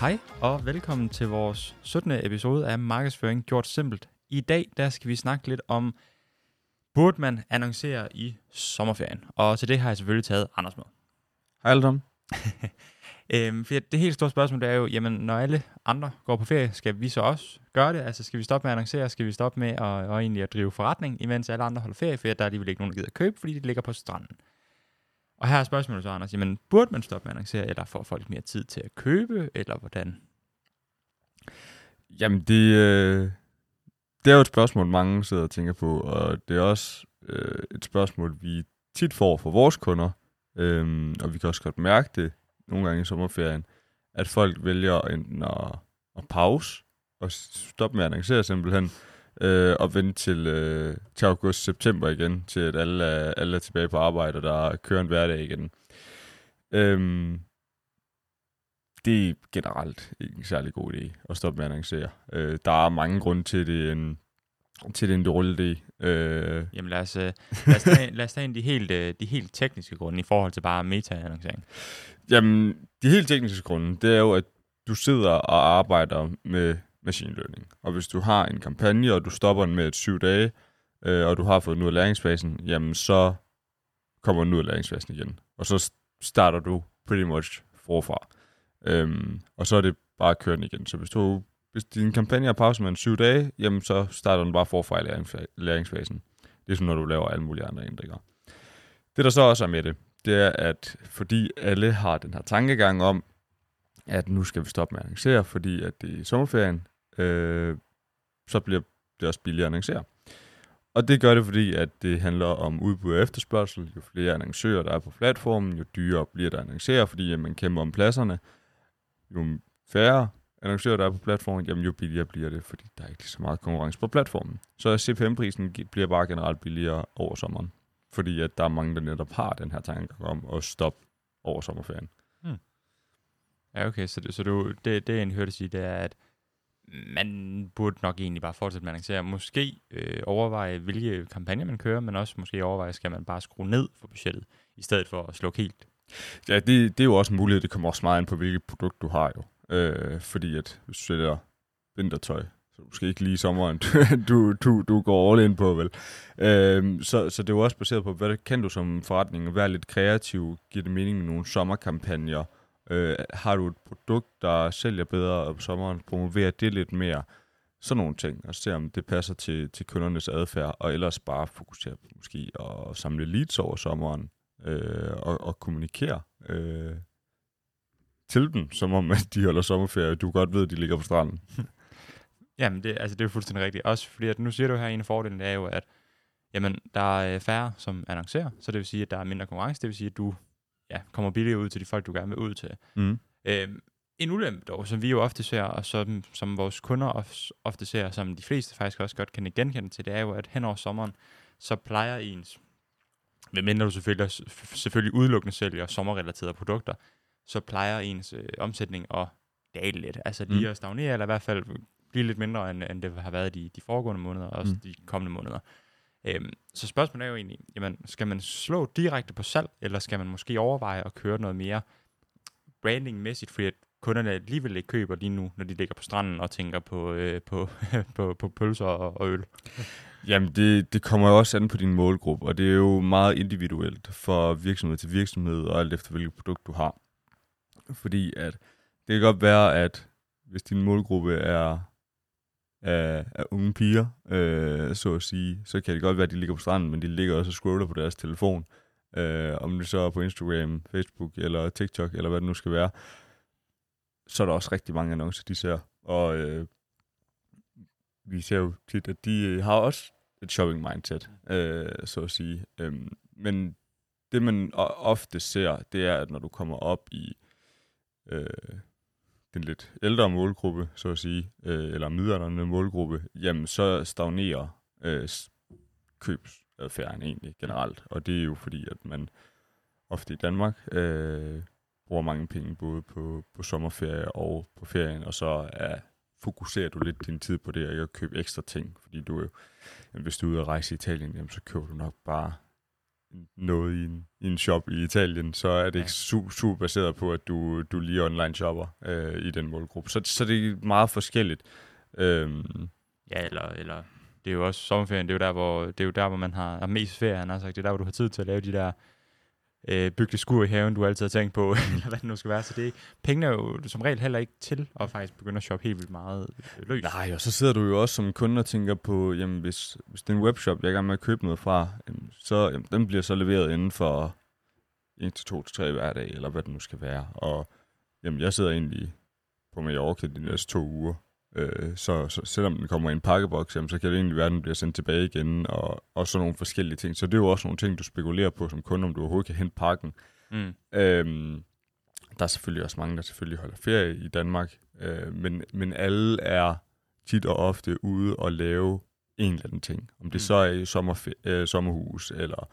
Hej og velkommen til vores 17. episode af Markedsføring Gjort Simpelt. I dag der skal vi snakke lidt om, burde man annoncere i sommerferien? Og til det har jeg selvfølgelig taget Anders med. Hej alle sammen. Øhm, for det helt store spørgsmål det er jo, jamen når alle andre går på ferie, skal vi så også gøre det? Altså skal vi stoppe med at annoncere? Skal vi stoppe med at, og egentlig at drive forretning, imens alle andre holder ferie? For der er alligevel ikke nogen, der gider at købe, fordi de ligger på stranden. Og her er spørgsmålet så, Anders, jamen burde man stoppe med at annoncere, eller får folk mere tid til at købe, eller hvordan? Jamen det, øh, det er jo et spørgsmål, mange sidder og tænker på, og det er også øh, et spørgsmål, vi tit får fra vores kunder, øh, og vi kan også godt mærke det nogle gange i sommerferien, at folk vælger enten at, at pause og stoppe med at annoncere simpelthen, øh, og vente til, øh, til august-september igen, til at alle er, alle er tilbage på arbejde, og der kører en hverdag igen. Øhm, det er generelt ikke en særlig god idé at stoppe med at annoncere. Øh, der er mange grunde til det, en, til det er en dårlig idé. Øh, Jamen lad os, øh, lad os, tage, lad os tage en de helt, øh, de helt tekniske grunde i forhold til bare meta-annoncering. Jamen, de helt tekniske grunde, det er jo, at du sidder og arbejder med machine learning. Og hvis du har en kampagne, og du stopper den med et syv dage, øh, og du har fået den ud af læringsfasen, jamen så kommer den ud af læringsfasen igen. Og så starter du pretty much forfra. Øhm, og så er det bare kørende køre den igen. Så hvis, du, hvis din kampagne er pause med en syv dage, jamen så starter den bare forfra i læringsfasen. Det er som når du laver alle mulige andre ændringer. Det der så også er med det, det er, at fordi alle har den her tankegang om, at nu skal vi stoppe med at annoncere, fordi at det er sommerferien, øh, så bliver det også billigere at annoncere. Og det gør det, fordi at det handler om udbud og efterspørgsel. Jo flere annoncører, der er på platformen, jo dyrere bliver der at annoncere, fordi at man kæmper om pladserne. Jo færre annoncører, der er på platformen, jamen jo billigere bliver det, fordi der er ikke så meget konkurrence på platformen. Så CPM-prisen bliver bare generelt billigere over sommeren, fordi at der er mange, der netop har den her tanke om at stoppe over sommerferien. Hmm. Ja, okay, så, det, så du, det, det jeg hørte sige, det er, at man burde nok egentlig bare fortsætte med at annoncere. Måske øh, overveje, hvilke kampagner man kører, men også måske overveje, skal man bare skrue ned for budgettet, i stedet for at slukke helt. Ja, det, det er jo også en mulighed. Det kommer også meget ind på, hvilket produkt du har jo. Øh, fordi at hvis du sælger vintertøj, så måske ikke lige sommeren, du, du, du går all in på, vel? Øh, så, så det er jo også baseret på, hvad kan du som forretning? Være lidt kreativ, give det mening med nogle sommerkampagner, Øh, har du et produkt, der sælger bedre om sommeren, promover det lidt mere. Sådan nogle ting, og se om det passer til, til kundernes adfærd, og ellers bare fokusere på måske at samle leads over sommeren, øh, og, og kommunikere øh, til dem, som om at de holder sommerferie, du godt ved, at de ligger på stranden. Jamen, det, altså, det er fuldstændig rigtigt. Også fordi, at nu siger du her, en af fordelene er jo, at jamen, der er færre, som annoncerer, så det vil sige, at der er mindre konkurrence, det vil sige, at du ja, kommer billigere ud til de folk, du gerne vil ud til. Mm. Øhm, en ulempe dog, som vi jo ofte ser, og som, som vores kunder ofte ser, som de fleste faktisk også godt kan genkende til, det er jo, at hen over sommeren, så plejer ens, medmindre du selvfølgelig, selvfølgelig udelukkende sælger sommerrelaterede produkter, så plejer ens øh, omsætning at dale lidt. Altså lige mm. at stagnere, eller i hvert fald blive lidt mindre, end, end det har været de, de foregående måneder, og også mm. de kommende måneder. Øhm, så spørgsmålet er jo egentlig, jamen, skal man slå direkte på salg, eller skal man måske overveje at køre noget mere brandingmæssigt, fordi at kunderne alligevel ikke køber lige nu, når de ligger på stranden og tænker på, øh, på, på, på pølser og, og øl? Jamen, det, det kommer jo også an på din målgruppe, og det er jo meget individuelt for virksomhed til virksomhed, og alt efter hvilket produkt du har. Fordi at det kan godt være, at hvis din målgruppe er af, af unge piger, øh, så at sige, så kan det godt være, at de ligger på stranden, men de ligger også og scroller på deres telefon. Øh, om det så er på Instagram, Facebook eller TikTok, eller hvad det nu skal være, så er der også rigtig mange annoncer, de ser. Og øh, vi ser jo tit, at de øh, har også et shopping mindset, øh, så at sige. Øh, men det, man ofte ser, det er, at når du kommer op i øh, den lidt ældre målgruppe, så at sige, øh, eller midlerne målgruppe, jamen så stagnerer øh, købsadfærden egentlig generelt. Og det er jo fordi, at man ofte i Danmark øh, bruger mange penge både på, på sommerferie og på ferien, og så er, fokuserer du lidt din tid på det, og ikke at købe ekstra ting, fordi du jo, jamen, hvis du er ude at rejse i Italien, jamen, så køber du nok bare noget i en, i en shop i Italien, så er det ikke super, super baseret på, at du, du lige online shopper øh, i den målgruppe. Så, så det er meget forskelligt. Øhm, Ja, eller, eller det er jo også sommerferien, det er jo der, hvor, det er jo der, hvor man har, har mest ferie, han har sagt. Det er der, hvor du har tid til at lave de der øh, bygge skur i haven, du altid har tænkt på, eller hvad det nu skal være. Så det er, pengene er jo som regel heller ikke til at faktisk begynde at shoppe helt vildt meget øh, løs. Nej, og så sidder du jo også som kunde og tænker på, jamen hvis, hvis det er en webshop, jeg er i gang med at købe noget fra, jamen, så jamen, den bliver så leveret inden for 1 til 2 til 3 hverdag, eller hvad det nu skal være. Og jamen, jeg sidder egentlig på Mallorca de næste to uger, øh, så, så selvom den kommer i en pakkeboks, jamen, så kan det egentlig være, at den bliver sendt tilbage igen, og, og sådan nogle forskellige ting. Så det er jo også nogle ting, du spekulerer på som kunde, om du overhovedet kan hente pakken. Mm. Øhm, der er selvfølgelig også mange, der selvfølgelig holder ferie i Danmark, øh, men, men alle er tit og ofte ude og lave en eller anden ting. Om det Mm. så er i sommerfe- øh, sommerhus, eller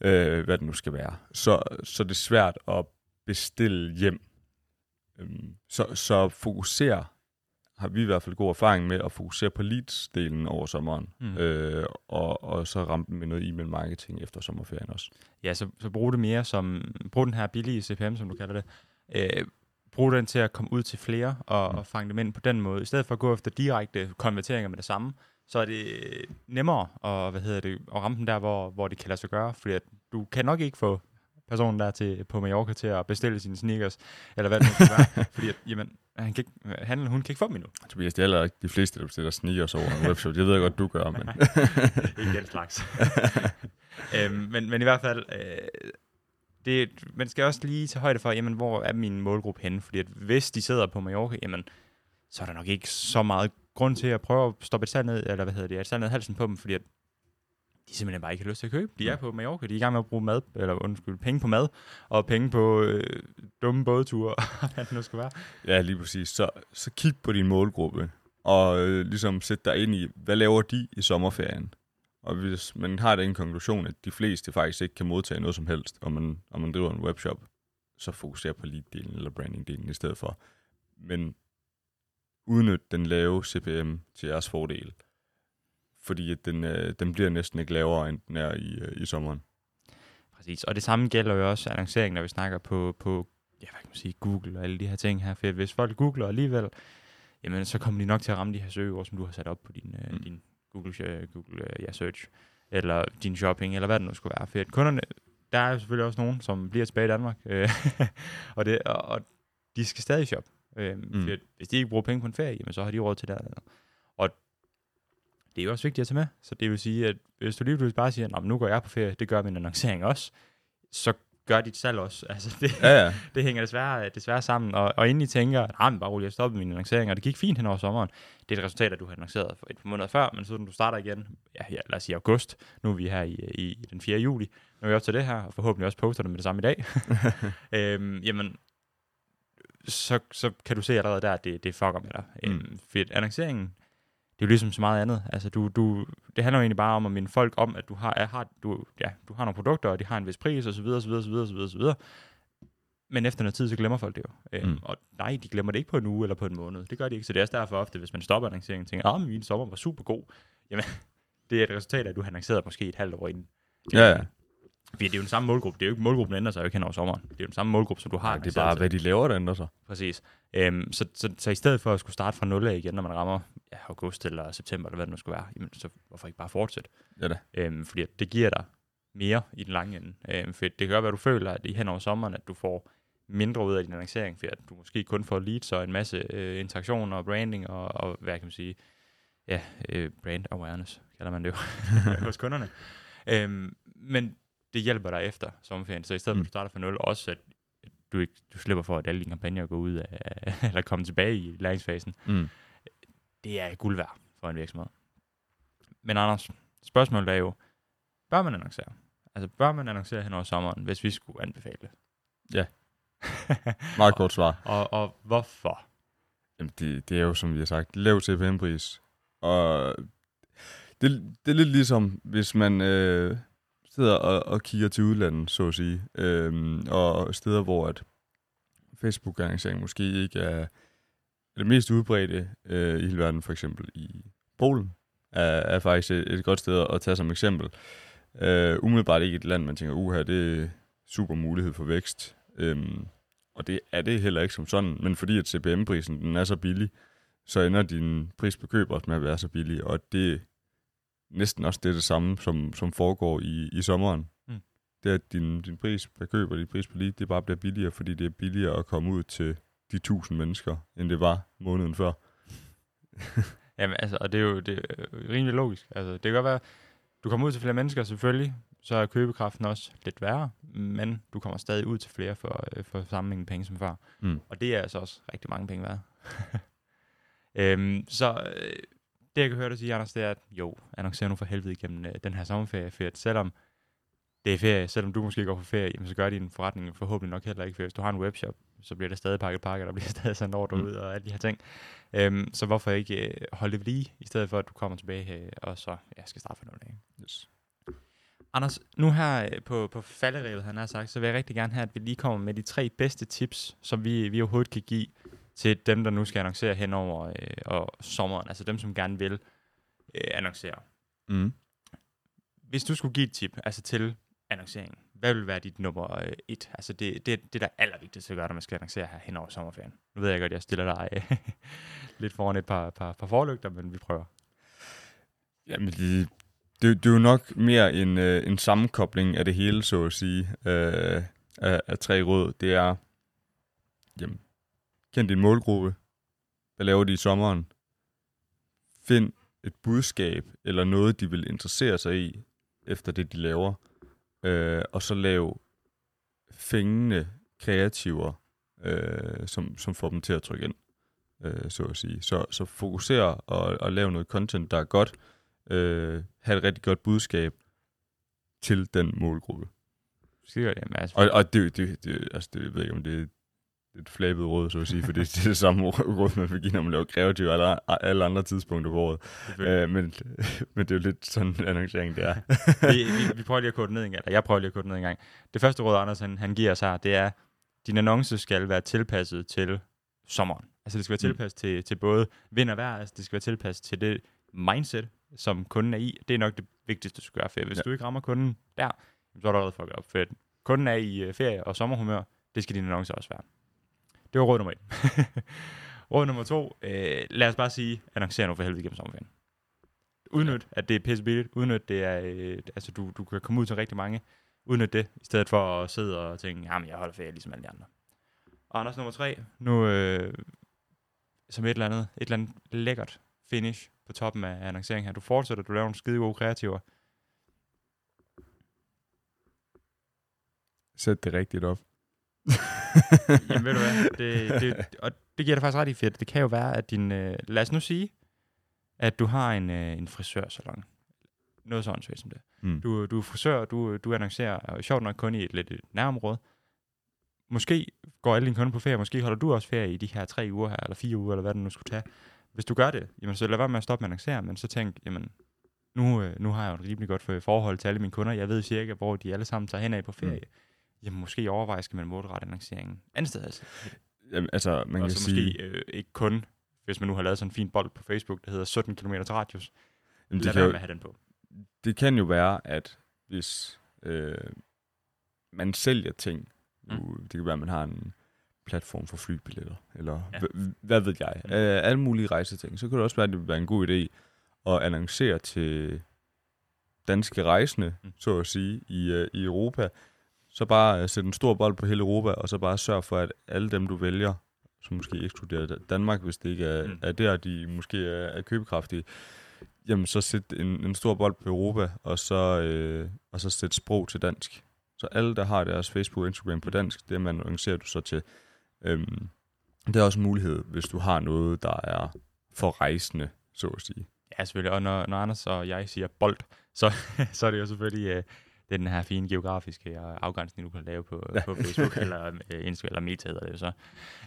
øh, hvad det nu skal være. Så, så det er svært at bestille hjem. Øhm, så, så fokusere, har vi i hvert fald god erfaring med, at fokusere på leads-delen over sommeren, Mm. øh, og, og så ramme den med noget e-mail marketing efter sommerferien også. Ja, så, så brug det mere som, brug den her billige CPM, som du kalder det, øh, brug den til at komme ud til flere og, Mm. og fange dem ind på den måde. I stedet for at gå efter direkte konverteringer med det samme, så er det nemmere at, hvad hedder det, at ramme dem der, hvor, hvor det kan lade sig gøre, fordi at du kan nok ikke få personen der til, på Mallorca til at bestille sine sneakers, eller hvad det nu skal være, fordi at, jamen, han, kan ikke, han eller hun kan ikke få dem endnu. Tobias, det er heller ikke de fleste, der bestiller sneakers over en webshop. Det ved jeg godt, du gør, men... ikke den slags. øhm, men, men i hvert fald, øh, det, man skal også lige tage højde for, jamen, hvor er min målgruppe henne? Fordi at hvis de sidder på Mallorca, jamen, så er der nok ikke så meget grund til at prøve at stoppe et salg ned, eller hvad hedder det, et salg ned halsen på dem, fordi at de simpelthen bare ikke har lyst til at købe. De er på Mallorca, de er i gang med at bruge mad, eller undskyld, penge på mad, og penge på øh, dumme bådture, hvad det nu skal være. Ja, lige præcis. Så, så kig på din målgruppe, og øh, ligesom sæt dig ind i, hvad laver de i sommerferien? Og hvis man har den konklusion, at de fleste faktisk ikke kan modtage noget som helst, og man, og man driver en webshop, så fokuser på lead-delen eller branding-delen i stedet for. Men udnyt den lave CPM til jeres fordel. Fordi at den, øh, den bliver næsten ikke lavere, end den er i, øh, i sommeren. Præcis, og det samme gælder jo også annoncering, når vi snakker på, på ja, hvad kan man sige, Google og alle de her ting her. For hvis folk googler alligevel, jamen så kommer de nok til at ramme de her søgeord, som du har sat op på din, øh, Mm. din Google, øh, Google øh, ja, search, eller din shopping, eller hvad det nu skulle være. For at kunderne, der er jo selvfølgelig også nogen, som bliver tilbage i Danmark, øh, og, det, og, og de skal stadig shoppe. Øh, mm. For hvis de ikke bruger penge på en ferie, jamen, så har de råd til det. Og det er jo også vigtigt at tage med. Så det vil sige, at hvis du lige pludselig bare siger, at nu går jeg på ferie, det gør min annoncering også, så gør dit salg også. Altså det, Ja, ja. det hænger desværre, desværre sammen. Og, og inden I tænker, nej, men bare roligt, jeg stoppede min annoncering, og det gik fint hen over sommeren. Det er et resultat, at du har annonceret for et par måneder før, men siden du starter igen, ja, ja lad os sige august, nu er vi her i, i den 4. juli, nu er vi op til det her, og forhåbentlig også poster det med det samme i dag. øhm, jamen, så, så kan du se allerede der, at det, det fucker med dig. Mm. Øhm, for annonceringen, det er jo ligesom så meget andet. Altså, du, du, det handler jo egentlig bare om at minde folk om, at du har, er, har, du, ja, du har nogle produkter, og de har en vis pris, og så videre, så videre, så videre, så videre, så videre. Men efter noget tid, så glemmer folk det jo. Øhm, Mm. Og nej, de glemmer det ikke på en uge eller på en måned. Det gør de ikke. Så det er også derfor ofte, hvis man stopper annonceringen, tænker, ah, min sommer var super god. Jamen, det er et resultat af, at du har annonceret måske et halvt år inden. Ja, ja. Fordi det er jo den samme målgruppe. Det er jo ikke målgruppen ændrer sig jo ikke hen over sommeren. Det er jo den samme målgruppe, som du har. Nej, det er bare, hvad de laver, der ændrer sig. Præcis. Øhm, så, så, så i stedet for at skulle starte fra nul af igen, når man rammer ja, august eller september, eller hvad det nu skulle være, jamen, så hvorfor ikke bare fortsætte? Ja da. Øhm, fordi det giver dig mere i den lange ende. Øhm, for det kan godt være, at du føler, at i hen over sommeren, at du får mindre ud af din annoncering, fordi at du måske kun får leads og en masse øh, interaktioner og branding og, og, hvad kan man sige, ja, øh, brand awareness, kalder man det jo, hos kunderne. Øhm, men det hjælper dig efter sommerferien, så i stedet for, Mm. at du starter fra nul, også at du, ikke, du slipper for, at alle dine kampagner går ud af, eller kommer tilbage i læringsfasen. Mm. Det er guld værd for en virksomhed. Men Anders, spørgsmålet er jo, bør man annoncere? Altså, bør man annoncere hen over sommeren, hvis vi skulle anbefale det? Ja. Meget kort svar. og, og hvorfor? Jamen, det, det er jo, som vi har sagt, lav CPM-pris. Og det, det er lidt ligesom, hvis man øh, sidder og, og kigger til udlandet, så at sige, øhm, og steder, hvor at Facebook-annoncering måske ikke er det mest udbredte øh, i hele verden, for eksempel i Polen, er, er faktisk et, et godt sted at tage som eksempel. Øh, umiddelbart ikke et land, man tænker, uha, det er super mulighed for vækst. Øhm, og det er det heller ikke som sådan, men fordi at CPM-prisen den er så billig, så ender din pris på køb også med at være så billig, og det næsten også det, det samme, som, som foregår i, i sommeren. Mm. Det er, at din, din pris per køb og din pris per lead, det bare bliver billigere, fordi det er billigere at komme ud til de tusind mennesker, end det var måneden før. Jamen, altså, og det er jo det er rimelig logisk. Altså, det kan godt være, du kommer ud til flere mennesker selvfølgelig, så er købekraften også lidt værre, men du kommer stadig ud til flere for, øh, for samme mængde penge som før. Mm. Og det er altså også rigtig mange penge værd. øhm, så øh, det, jeg kan høre dig sige, Anders, det er, at jo, annoncer nu for helvede igennem øh, den her sommerferie, for at selvom det er ferie, selvom du måske går på ferie, jamen, så gør din forretning forhåbentlig nok heller ikke, for hvis du har en webshop, så bliver der stadig pakket pakker, der bliver stadig sendt ordre Mm. ud og alle de her ting. Øhm, så hvorfor ikke øh, holde det ved lige, i stedet for at du kommer tilbage øh, og så ja, skal starte for nogle dage. Yes. Anders, nu her øh, på, på falderevet, han har sagt, så vil jeg rigtig gerne have, at vi lige kommer med de tre bedste tips, som vi, vi overhovedet kan give til dem, der nu skal annoncere hen over øh, og sommeren, altså dem, som gerne vil øh, annoncere. Mm. Hvis du skulle give et tip, altså til annonceringen, hvad vil være dit nummer øh, et? Altså det, det, det der er allervigtigste at gøre, når man skal annoncere her hen over sommerferien. Nu ved jeg godt, jeg stiller dig øh, lidt foran et par, par, par forlygter, men vi prøver. Jamen, det, det, det er jo nok mere en, øh, en sammenkobling af det hele, så at sige, øh, af, af tre råd. Det er, jamen, kend din målgruppe. Hvad laver de i sommeren? Find et budskab eller noget, de vil interessere sig i, efter det, de laver. Øh, og så lav fængende kreativer, øh, som, som får dem til at trykke ind, øh, så at sige. Så, så fokuser og, og lav noget content, der er godt, øh, have et rigtig godt budskab til den målgruppe. Godt, jamen, altså, Og, og det, det, det, altså det, jeg ved ikke, om det er et flabet råd, så at sige, for det, er det samme råd, man vil give, når man laver kreativ alle, alle andre tidspunkter på året. Øh, men, men det er jo lidt sådan en annoncering, det er. vi, vi, vi prøver lige at kode ned en gang, eller jeg prøver lige at kode ned en gang. Det første råd, Anders han, han giver os her, det er, din annonce skal være tilpasset til sommeren. Altså det skal være Mm. tilpasset til, til både vind og vejr, altså det skal være tilpasset til det mindset, som kunden er i. Det er nok det vigtigste, du skal gøre, for hvis Ja. du ikke rammer kunden der, så er du allerede op. For at kunden er i øh, ferie og sommerhumør, det skal din annonce også være. Det var råd nummer et. råd nummer to, øh, lad os bare sige, annoncer nu for helvede gennem sommerferien. Udnyt, at det er pisse billigt. Udnyt, det er, øh, altså du, du kan komme ud til rigtig mange. Udnyt det, i stedet for at sidde og tænke, jamen jeg holder ferie ligesom alle de andre. Og Anders nummer tre, nu øh, som et eller andet, et eller andet lækkert finish på toppen af annonceringen her. Du fortsætter, du laver nogle skide gode kreativer. Sæt det rigtigt op. Jamen ved du hvad, det, det, og det giver dig faktisk ret i fedt. Det kan jo være, at din, øh, lad os nu sige, at du har en, øh, en frisørsalon. Noget sådan som det. Mm. Du, du er frisør, du, du annoncerer, og sjovt nok kun i et lidt nærområde. Måske går alle dine kunder på ferie, måske holder du også ferie i de her tre uger her, eller fire uger, eller hvad det nu skulle tage. Hvis du gør det, jamen så lad være med at stoppe med at annoncere, men så tænk, jamen, nu, øh, nu har jeg jo et rimelig godt for- forhold til alle mine kunder. Jeg ved cirka, hvor de alle sammen tager hen af på ferie. Mm. Jamen måske overveje, skal man målrette annonceringen andet sted. Altså. Jamen, altså, man og kan så sige... måske øh, ikke kun, hvis man nu har lavet sådan en fin bold på Facebook, der hedder 17 km radius. Jamen, Lad det, være med at have den på. det kan jo være, at hvis øh, man sælger ting, Mm. nu, det kan være, at man har en platform for flybilletter, eller Ja. hvad ved jeg, Mm. øh, alle mulige rejseting, så kan det også være, at det vil være en god idé at annoncere til danske rejsende, mm. så at sige, i, øh, i Europa. Så bare øh, sætte en stor bold på hele Europa, og så bare sørge for, at alle dem, du vælger, som måske ekskluderer Da- Danmark, hvis det ikke er, Mm. mm. er der, de måske er, er købekraftige, jamen så sæt en, en stor bold på Europa, og så, øh, og så sæt sprog til dansk. Så alle, der har deres Facebook og Instagram på dansk, det man annoncerer du så til. Øhm, det er også en mulighed, hvis du har noget, der er for rejsende, så at sige. Ja, selvfølgelig. Og når, når Anders og jeg siger bold, så, så er det jo selvfølgelig øh, det er den her fine geografiske øh, afgrænsning, du kan lave på, ja. på Facebook eller øh, Instagram eller Meta hedder det jo så.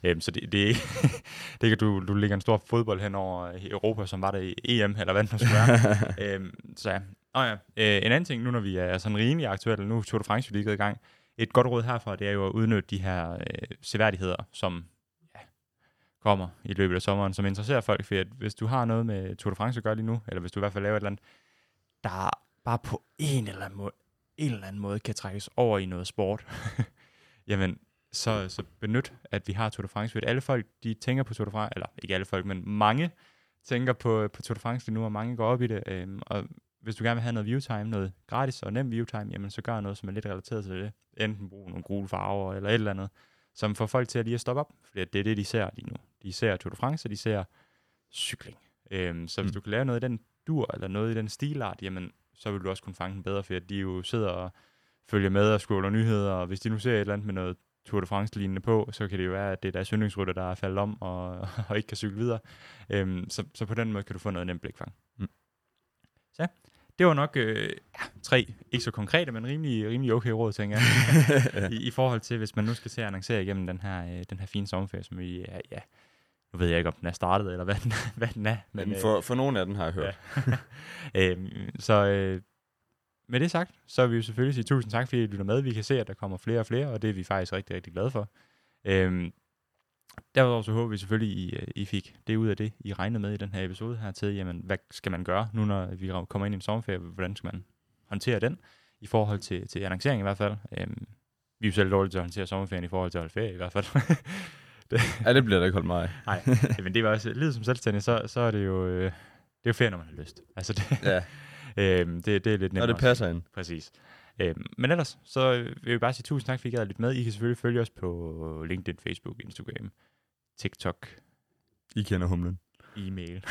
Øhm, så det, det, det kan du, du lægger en stor fodbold hen over Europa, som var der i EM, eller hvad det nu skulle være. øhm, så ja. Og ja, øh, en anden ting, nu når vi er sådan rimelig aktuelle, nu Tour de France lige i gang, et godt råd herfra, det er jo at udnytte de her øh, seværdigheder, som ja, kommer i løbet af sommeren, som interesserer folk, for at hvis du har noget med Tour de France at gøre lige nu, eller hvis du i hvert fald laver et eller andet, der bare på en eller anden måde, en eller anden måde kan trækkes over i noget sport, jamen, så, så benyt, at vi har Tour de France. For alle folk, de tænker på Tour de France, eller ikke alle folk, men mange tænker på, på Tour de France lige nu, og mange går op i det. Øhm, og hvis du gerne vil have noget viewtime, noget gratis og nem viewtime, jamen så gør noget, som er lidt relateret til det. Enten brug nogle gule farver eller et eller andet, som får folk til at lige at stoppe op, fordi det er det, de ser lige nu. De ser Tour de France, og de ser cykling. Øhm, så hvis Mm. du kan lave noget i den dur, eller noget i den stilart, jamen så vil du også kunne fange den bedre, for de jo sidder og følger med og scroller nyheder, og hvis de nu ser et eller andet med noget Tour de France-lignende på, så kan det jo være, at det er deres yndlingsrytter, der er faldet om og, og ikke kan cykle videre. Øhm, så, så på den måde kan du få noget nemt blikfang. Mm. Så det var nok øh, ja, tre, ikke så konkrete, men rimelig, rimelig okay råd, tænker jeg. I, I forhold til, hvis man nu skal til at annoncere igennem den her, øh, den her fine sommerferie, som vi er, ja, nu ved jeg ikke, om den er startet, eller hvad den, hvad den er. Men øh, for, for nogle af den har jeg hørt. øhm, så øh, med det sagt, så vil vi selvfølgelig sige tusind tak, fordi I lytter med. Vi kan se, at der kommer flere og flere, og det er vi faktisk rigtig, rigtig glade for. Øhm, derudover så håber vi selvfølgelig, I, øh, I fik det ud af det, I regnede med i den her episode her til, jamen, hvad skal man gøre nu, når vi kommer ind i en sommerferie? Hvordan skal man håndtere den i forhold til, til annoncering i hvert fald? Øhm, vi er jo selv dårlige til at håndtere sommerferien i forhold til at holde ferie i hvert fald. Ja, det bliver der ikke holdt af. Nej, men det var også, lidt som selvstændig, så, så er det jo, øh, det er jo ferie, når man har lyst. Altså det, Ja, øhm, det, det er lidt nemmere. det passer ind. Præcis. Øhm, men ellers, så vil jeg bare sige tusind tak, fordi I gad lidt med. I kan selvfølgelig følge os på LinkedIn, Facebook, Instagram, TikTok, I kender humlen. E-mail.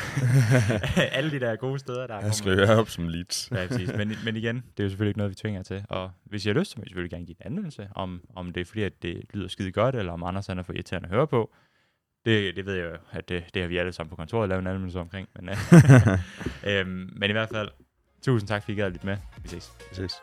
Alle de der gode steder, der Jeg skriver jer op som leads. Ja, præcis. Men, men igen, det er jo selvfølgelig ikke noget, vi tvinger jer til. Og hvis I har lyst, så må I selvfølgelig gerne give en anmeldelse, om, om det er fordi, at det lyder skide godt, eller om Anders han er for irriterende at høre på. Det, det ved jeg jo, at det, det har vi alle sammen på kontoret lavet en anmeldelse omkring. Men, øh, øhm, men i hvert fald, tusind tak, fordi I gad lidt med. Vi ses. Vi ses.